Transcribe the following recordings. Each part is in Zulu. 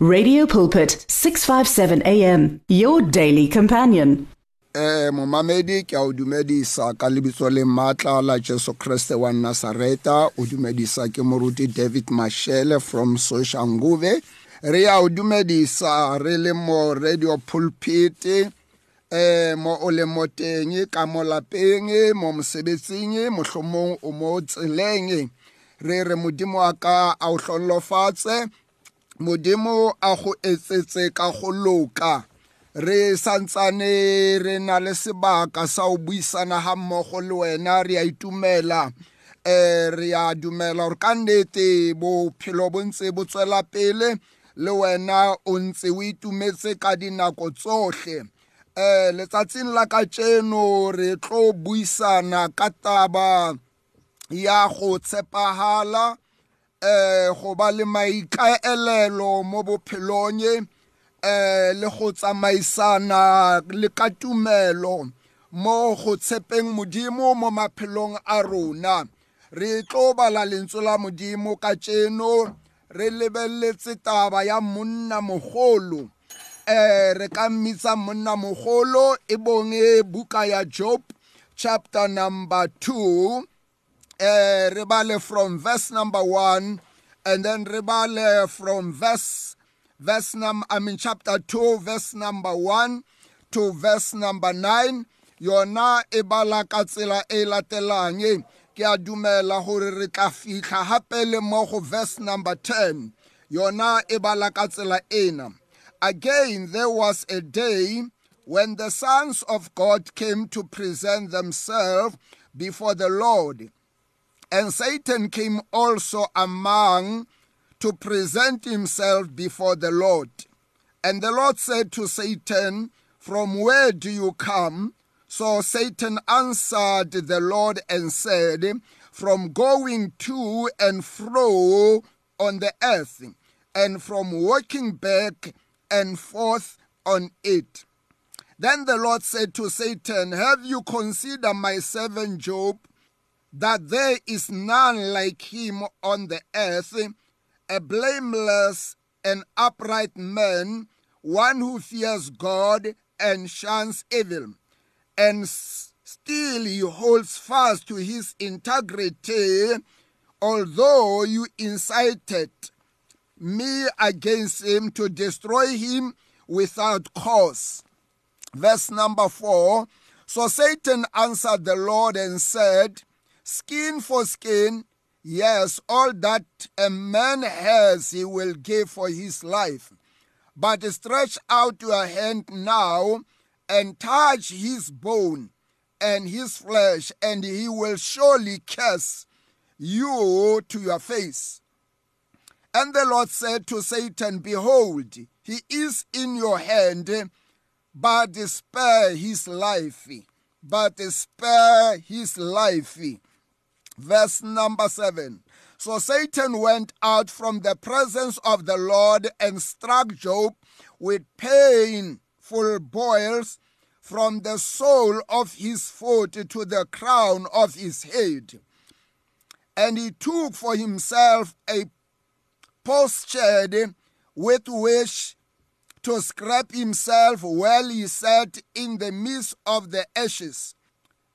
Radio Pulpit 657 AM your daily companion. eh momamedi ke a o dumedisa ka lebitso le matla la Jesu Kriste wa Nazareta. O dumedisa ke moruti David Mashele from Soshanguve. Re a o dumedisa re le mo radio pulpit eh mo o le mo teng ka mo lapeng mo mosebetsing mohlomong o mo tseleng. Re re modimo wa ka a o hlollofatse modimo a go etsetse ka go loka re santsane re na le sebaka sa o buisana ha mmogo le wena re a itumela eh re a dumela gore ka nnete bophelo bo ntse bo tswela pele le wena o ntse o itumetse ka dinako tsohle. Eh letsatsing la ka tseno re tlo buisana ka taba ya go tshepahala eh go ba le maikaelelo mo bophelong eh le go tsamaisana le ka tumelo mo go tshepeng modimo mo maphelong a rona. Re tlo bala lentswe la modimo ka tseno re lebeletse taba ya monna mogolo. Eh re ka mmitsa monna mogolo e bonge buka ya job chapter number 2 eh rebale from verse number 1 and then re bale from verse verse number I mean chapter 2 verse number 1 to verse number 9 yona e bala ka tsela e latelang ke dumela gore re tla fitlha verse number 10 yona e bala ka tsela ena. Again there was a day when the sons of God came to present themselves before the Lord and Satan came also among to present himself before the Lord. And the Lord said to Satan, From where do you come? So Satan answered the Lord and said, From going to and fro on the earth, and from walking back and forth on it. Then the Lord said to Satan, Have you considered my servant Job, that there is none like him on the earth? a blameless and upright man, one who fears God and shuns evil, and still he holds fast to his integrity, although you incited me against him to destroy him without cause. Verse number four. So Satan answered the Lord and said, Skin for skin, Yes, all that a man has he will give for his life. But stretch out your hand now and touch his bone and his flesh, and he will surely curse you to your face. And the Lord said to Satan, Behold, he is in your hand, but spare his life. But spare his life. Verse number 7. So Satan went out from the presence of the Lord and struck Job with painful boils from the sole of his foot to the crown of his head. And he took for himself a potsherd with which to scrape himself while he sat in the midst of the ashes.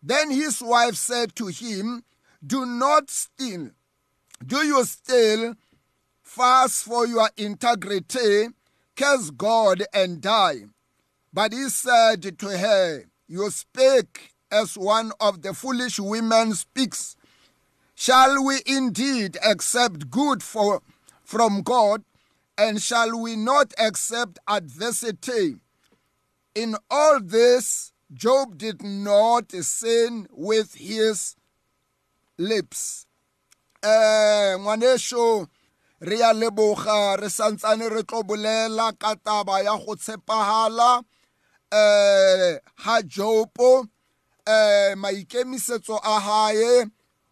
Then his wife said to him, do not steal. Do you steal? Fast for your integrity, curse God and die. But he said to her, You speak as one of the foolish women speaks. Shall we indeed accept good for, from God, and shall we not accept adversity? In all this, Job did not sin with his lips. Eh ngwanesho re ya leboga re santsane re tlo bolela ka taba ya go tshepahala. Eh ha jopo eh maikemisetso a hae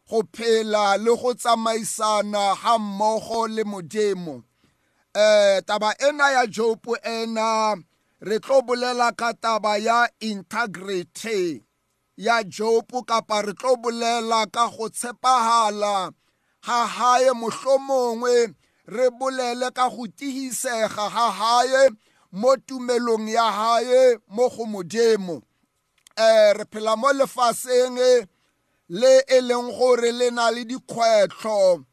go phela le go tsamaisana ha mmogo le modimo. Eh taba ena ya jopo ena re tlo bolela ka taba ya integrity. Ya jopo kapa re tlo bolela ka go tshepahala. Ha hae mohlomongwe re bolele ka go tihisega ga hae mo tumelong ya hae mo go modimo. Eh re phela mo lefaseng le e leng gore le na le dikgwetlho.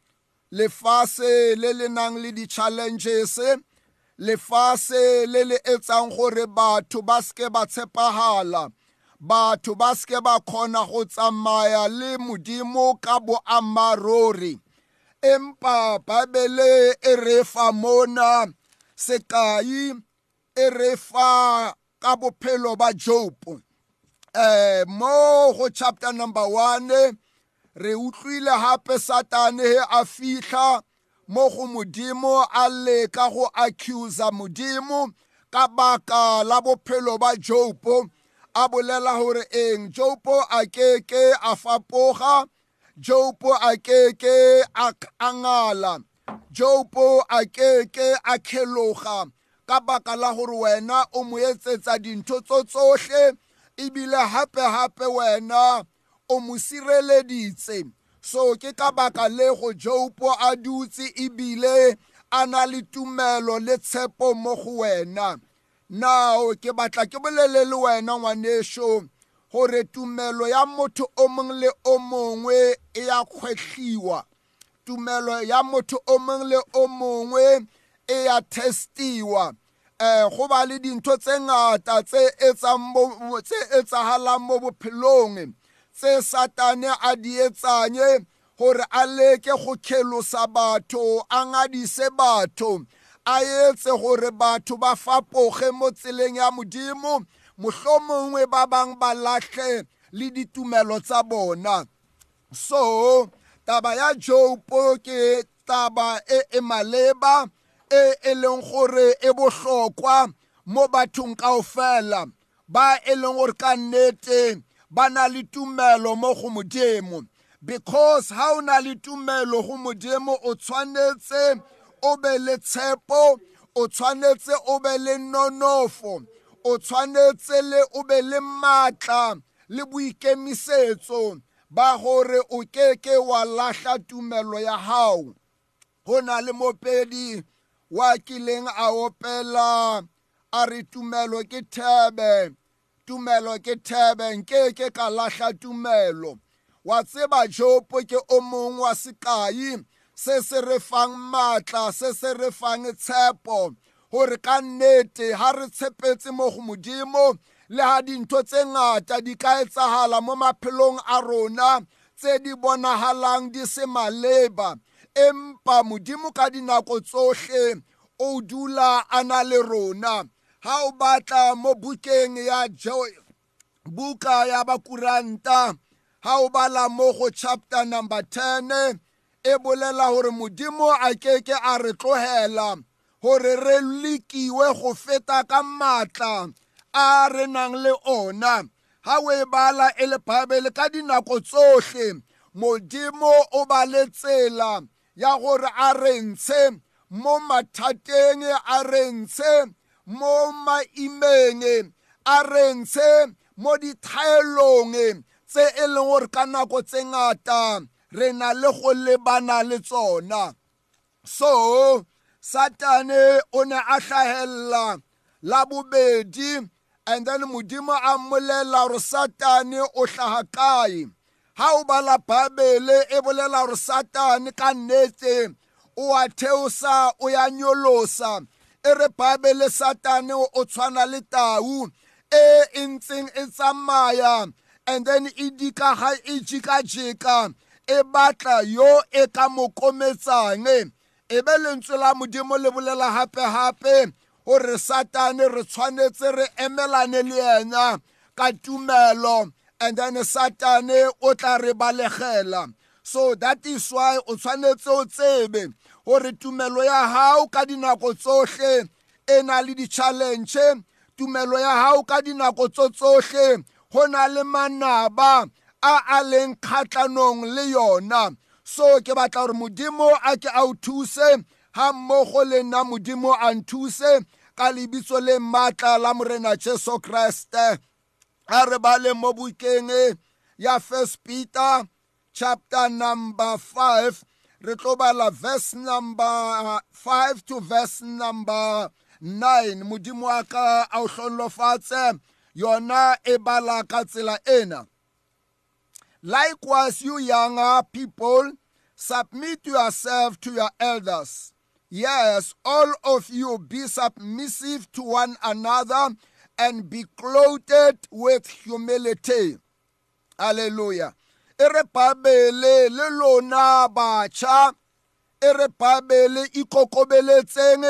Lefase le le nang le di-challenges lefase le le etsang gore batho ba seke ba tshepagala batho ba seke ba kgona go tsamaya le modimo ka boammaruri. Empa babele e re fa mona sekai e re fa ka bophelo ba job eh mo go chapter number 1 re utlwile hape satane he a fihla mo go modimo a leka go accuse modimo ka baka la bophelo ba job a bolela gore eng job a ke ke a fapoga job a ke ke a ngala job a ke ke a kheloga ka baka la gore wena o mo etsetsa dintho tso tsohle ebile hape wena o mo sireleditse. So ke ka baka le go job a dutse ebile a na le tumelo le tshepo mo go wena now ke batla ke bolele le wena ngwaneso gore tumelo ya motho o mongwe le o mongwe e ya kgwetlhiwa tumelo ya motho o mongwe le o mongwe e ya testiwa. Eh go ba le dintho tse ngata tse etsang tse etsahalang mo bophelong tse satane a di etsanye gore a leke go khelosa batho a ngadise batho. A etse gore batho ba fapoge mo tseleng ya modimo mohlomongwe ba bang ba latlhe le ditumelo tsa bona. So taba ya job ke taba e e maleba e e leng gore e bohlokwa mo bathong kaofela ba e leng gore ka nnete ba na le tumelo mo go modimo. Because ha o na le tumelo go modimo o tshwanetse o be le tshepo o tshwanetse o be le nonofo o tshwanetse le o be le maatla le boikemisetso ba gore o keke wa lahla tumelo ya hao. Go na le mopedi wa kileng a opela a re tumelo ke thebe tumelo ke thebe nkeke ka lahla tumelo. Wa tseba jopo ke o mongwe wa sekai se se re fang maatla se se re fang tshepo. Gore ka nnete ha re tshepetse mo go modimo le ha dintho tse ngata di ka etsahala mo maphelong a rona tse di bonahalang di se maleba. Empa modimo ka dinako tsohle o dula a na le rona. Ha o batla mo bukeng ya buka ya bakuranta ha o bala mo go chapter number 10 e bolela gore modimo a keke a re tlogela gore re lekiwe go feta ka maatla a re nang le ona. Ha o e bala e le bible ka dinako tsohle modimo o ba le tsela ya gore a re ntshe mo mathateng a re ntshe mo maimeng a re ntshe mo dithaelong tse e leng gore ka nako tse ngata re na le go lebana le tsona. So satane o ne a hlahella la bobedi and then modimo a mmolela gore satane o hlaha kae. Ha o bala babele e bolela gore satane ka nnete o a theosa o ya nyolosa. E re babele satane o tshwana le tau e ntseng e tsamaya and then e dika ga e jika-jika. E batla yo e ka mo kometsang. E be lentswe la modimo le bolela hape-hape gore satane re tshwanetse re emelane le yena ka tumelo and then satane o tla re balegela. So that is why o tshwanetse o tsebe gore tumelo ya hao ka dinako tsohle e na le di-challenge tumelo ya hao ka dinako tso tsohle go na le manaba a a leng kgatlhanong le yona. So ke batla gore modimo a ke a o thuse ga mmogo le nna modimo a nthuse ka lebitso le maatla la morena jesu kreste. A re ba le mo bukeng ya first peter chapter number 5 re tlo bala verse number 5 to verse number 9 modimo wa ka a o hlonlofatse yona e bala ka tsela ena. Likewise you younger people submit yourself to your elders. Yes all of you be submissive to one another and be clothed with humility. Hallelujah. E re babele le lona batjha e re babele ikokobeletseng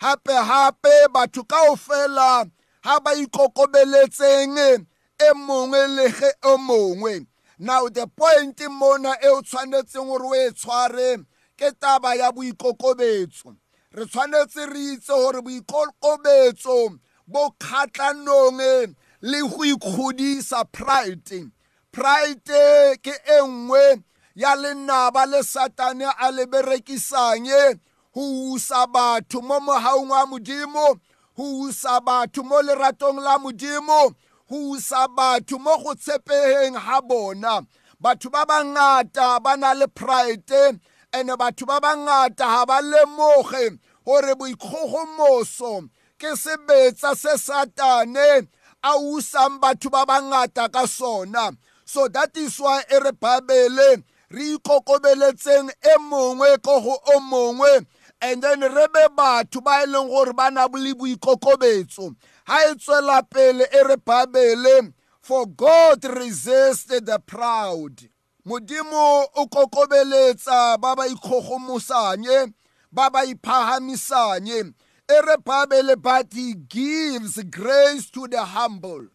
hape hape batho kaofela ha ba ikokobeletseng e mongwe le ge o mongwe. Now the point mona e o tshwanetseng gore o e tshware ke taba ya boikokobetso. Re tshwanetse re itse gore boikokobetso bo kgatlhanong le go ikgodisa pride. Pride ke e nngwe ya lenaba le satane a le berekisang go usa batho mo mogaong wa modimo go usa batho mo leratong la modimo go usa batho mo go tshepegeng ga bona. Batho ba bangata ba na le pride ene batho ba bangata ga ba lemoge gore boikgogomoso ke sebetsa se satane a usang batho ba bangata ka sona. So that is why e re babele re ikokobeletseng e mongwe ko go o mongwe and then re be batho ba e leng gore ba na le boikokobetso. Ha e tswela pele e re babele for god resist the proud. Modimo o kokobeletsa ba ba ikgogomosanye ba ba iphahamisanye. E re babele but he gives grace to the humble.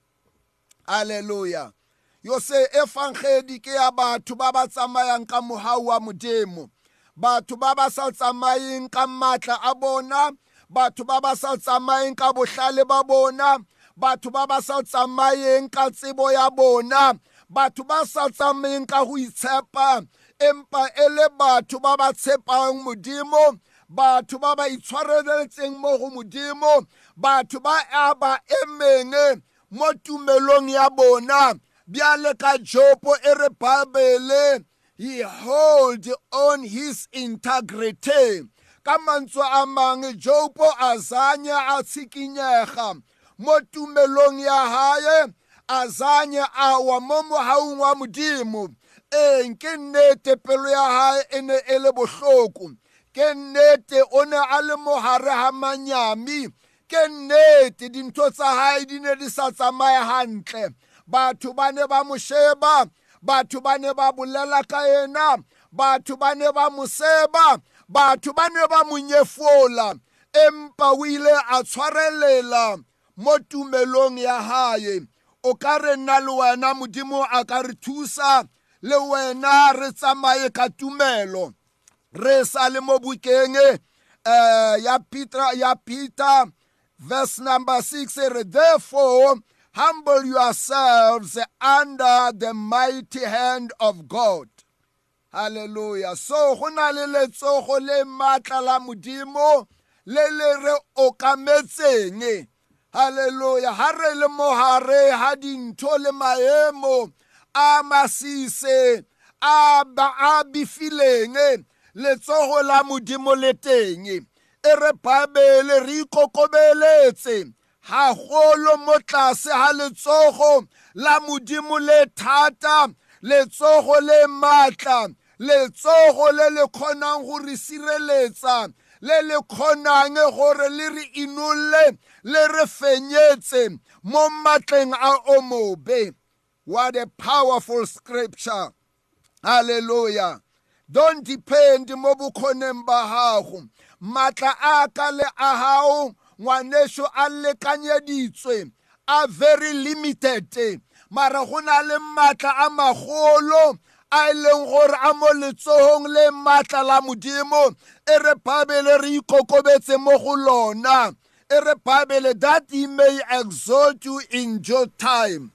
Hallelujah. Yo se efangedi ke ya batho ba ba tsamayang ka mohau wa modimo. Batho ba ba sa tsamayeng ka matla a bona batho ba ba sa tsamayeng ka bohlale ba bona. Batho ba ba sa tsamayeng ka tsebo ya bona. Batho ba sa tsamayeng ka go itshepa. Empa e le batho ba ba tshepang modimo. Batho ba ba itshwareletseng mo go modimo. Batho ba a ba emeng mo tumelong ya bona. Bjale ka jopo e re babele. He hold on his integrity. Ka mantswe a mangwe jopo a zanya a tshikinyega. Mo tumelong ya hae a zanya a wa mo mohaung wa modimo. Eng ke nnete pelo ya hae e ne e le bohloko. Ke nnete o ne a le mogare ga manyami. Ke nnete dintho tsa hae di ne di sa tsamaye hantle. Batho ba ne ba mo sheba batho ba ne ba bolela ka yena batho ba ne ba mo seba. Batho ba ne ba mo nyefola empa o ile a tshwarelela mo tumelong ya hae. O ka re nna le wena modimo a ka re thusa le wena re tsamaye ka tumelo. Re sa le mo bukeng uh, ya peter ya peter verse number 6 re therefore humble yourselves under the mighty hand of god. Hallelujah. So go na le letsogo le maatla la modimo le le re okametseng hallelujah. Ha re le mohare ha dintho le maemo a masise a ba a bifileng letsogo la modimo le teng. E re babele re ikokobeletse. Haholo mo tlase ha letsogo la modimo le thata letsogo le maatla letsogo le le kgonang go re sireletsa le le kgonang gore le re inolle le re fenyetse mo matleng a o mobe what a powerful scripture. Hallelujah. Don't depend mo bokgoneng ba gago. Maatla a ka le a gago ngwaneso a lekanyeditswe a very limited. Mara go na le maatla a magolo a e leng gore a mo letsogong le maatla la modimo e re babele re ikokobetse mo go lona. E re babele that he may exalt you in due time.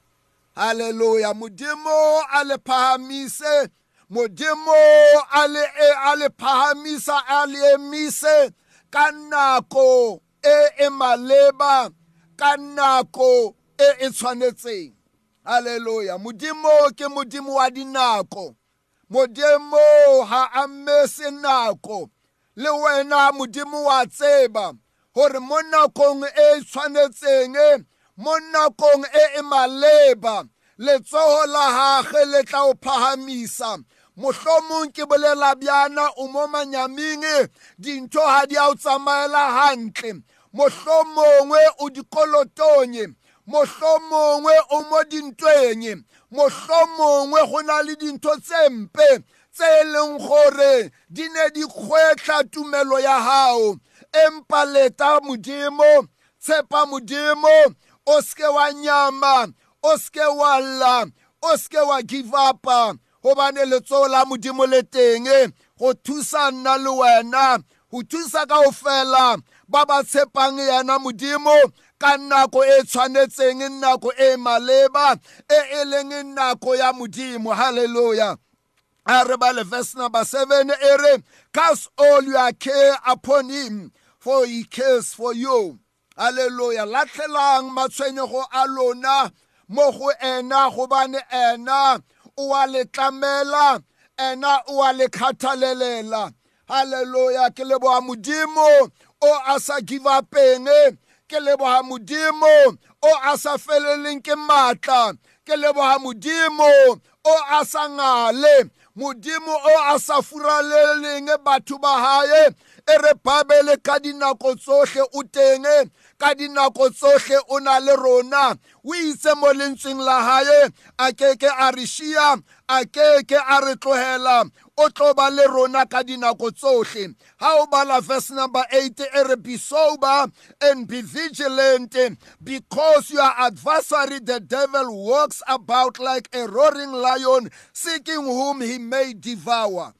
Halleluya modimo a le phahamise modimo a le a le phahamisa a le emise ka nako e e maleba ka nako e e tshwanetseng. Halleluya modimo ke modimo wa dinako. Modimo ha a mmese nako. Le wena modimo wa tseba gore mo nakong e tshwanetseng mo nakong e e maleba. Letsogo la gage le tla o phahamisa. Mohlomong ke bolela bjana o mo manyaming dintho ha di a o tsamaela hantle. Mohlomongwe o dikolotong mohlomongwe o mo dintweng mohlomongwe go na le dintho tse mpe tse e leng gore di ne di kgwetlha tumelo ya gago empa leta modimo tshepa modimo o seke wa nyama o seke wa lla o seke wa give upa gobane letsogo la modimo le teng go thusa nna le wena go thusa ka go fela ba ba tshepang yena modimo ka nako e tshwanetseng nako e maleba e e leng nako ya modimo. Halleluja a re ba le verse number 7 e re cast all your care upon him for he cares for you. Halleluja latlhelang matshwenyego a lona mo go ena gobane ena o a le tlamela ena o a le kgathalelela halleluja ke leboga modimo o a sa give upeng ke leboga modimo o a sa feleleng ke maatla ke leboga modimo o a sa ngale. Modimo o a sa furaleleng batho ba hae. E re babele ka dinako tsohle o teng. Ka dinako tsohle o na le rona. O itse mo lentsweng la hae. A keke a re šia a keke a re tlogela o tlo ba le rona ka dinako tsohle. Ha o bala verse number 8 e re be sober and be vigilant because your adversary the devil walks about like a roaring lion seeking whom he may devour.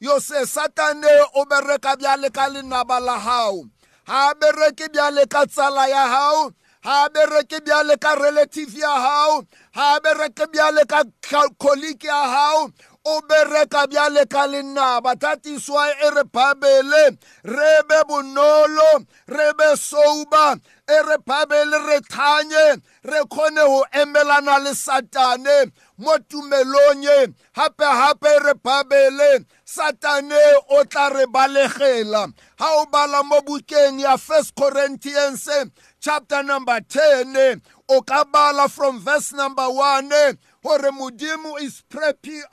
Yo se satane o bereka bjale ka lenaba la hao. Ha bereke bjale ka tsala ya hao. Ha bereke bjale ka relative ya hao. Ha bereke bjale ka colleague ya hao o bereka bjale ka lenaba that is why e re babele re be bonolo re be sober e re babele re thanye re kgone go emelana le satane mo tumelong e gape-gape re babele satane o tla re balegela. Ga o bala mo bukeng ya first corinthians chapter number 10 o ka bala from verse number 1 gore modimo is,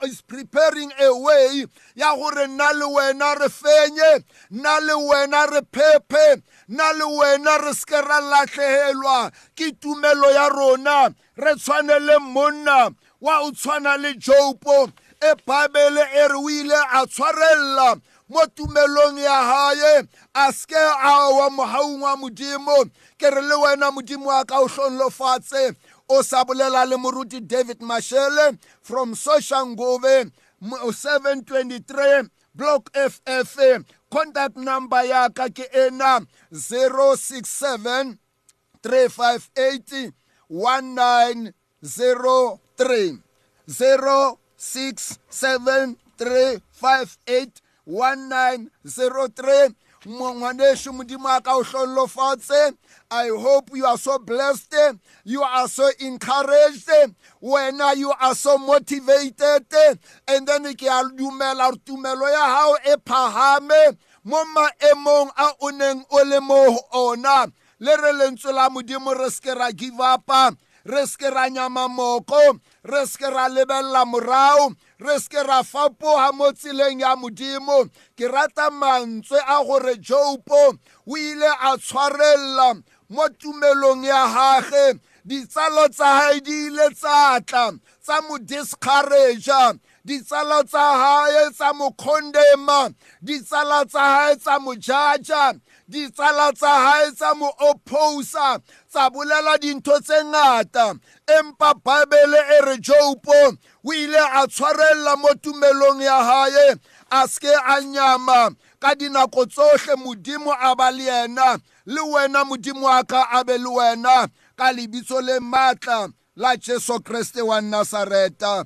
is preparing a way ya gore nna le wena re fenye nna le wena re phephe nna le wena re seke ra latlhegelwa ke tumelo ya rona. Re tshwane le monna wa o tshwana le jopo e babele e re o ile a tshwarelela mo tumelong ya hae a seke a wa mogaung wa modimo. Ke re le wena modimo wa ka o hlonlofatse o sa bolela le moruti david mashele from soshangove 723 block ff contact number ya ka ke ena 067 358 1903 067 358 1903 ngwaneso modimo a ka o hlollofatse i hope you are so blessed you are so encouraged wena you are so motivated and then ke a dumela gore tumelo ya hao e phahame mo maemong a o neng o le mo ona. Le re lentswe la modimo re seke ra give upa re seke ra nyama moko re seke ra lebelela morago re seke ra fapoga mo tseleng ya modimo. Ke rata mantswe a gore jopo o ile a tshwarelela mo tumelong ya gage ditsalo tsa hae di ile tsa tla tsa mo discouragea. Ditsala tsa hae tsa mo condema ditsala tsa hae tsa mo jaja ditsala tsa hae tsa mo opposa tsa bolela dintho tse ngata. Empa babele e re jopo o ile a tshwarella mo tumelong ya hae a seke a nyama. Ka dinako tsohle modimo a ba le yena le wena modimo wa ka a be le wena. Ka lebitso le maatla la jesu kriste wa nasareta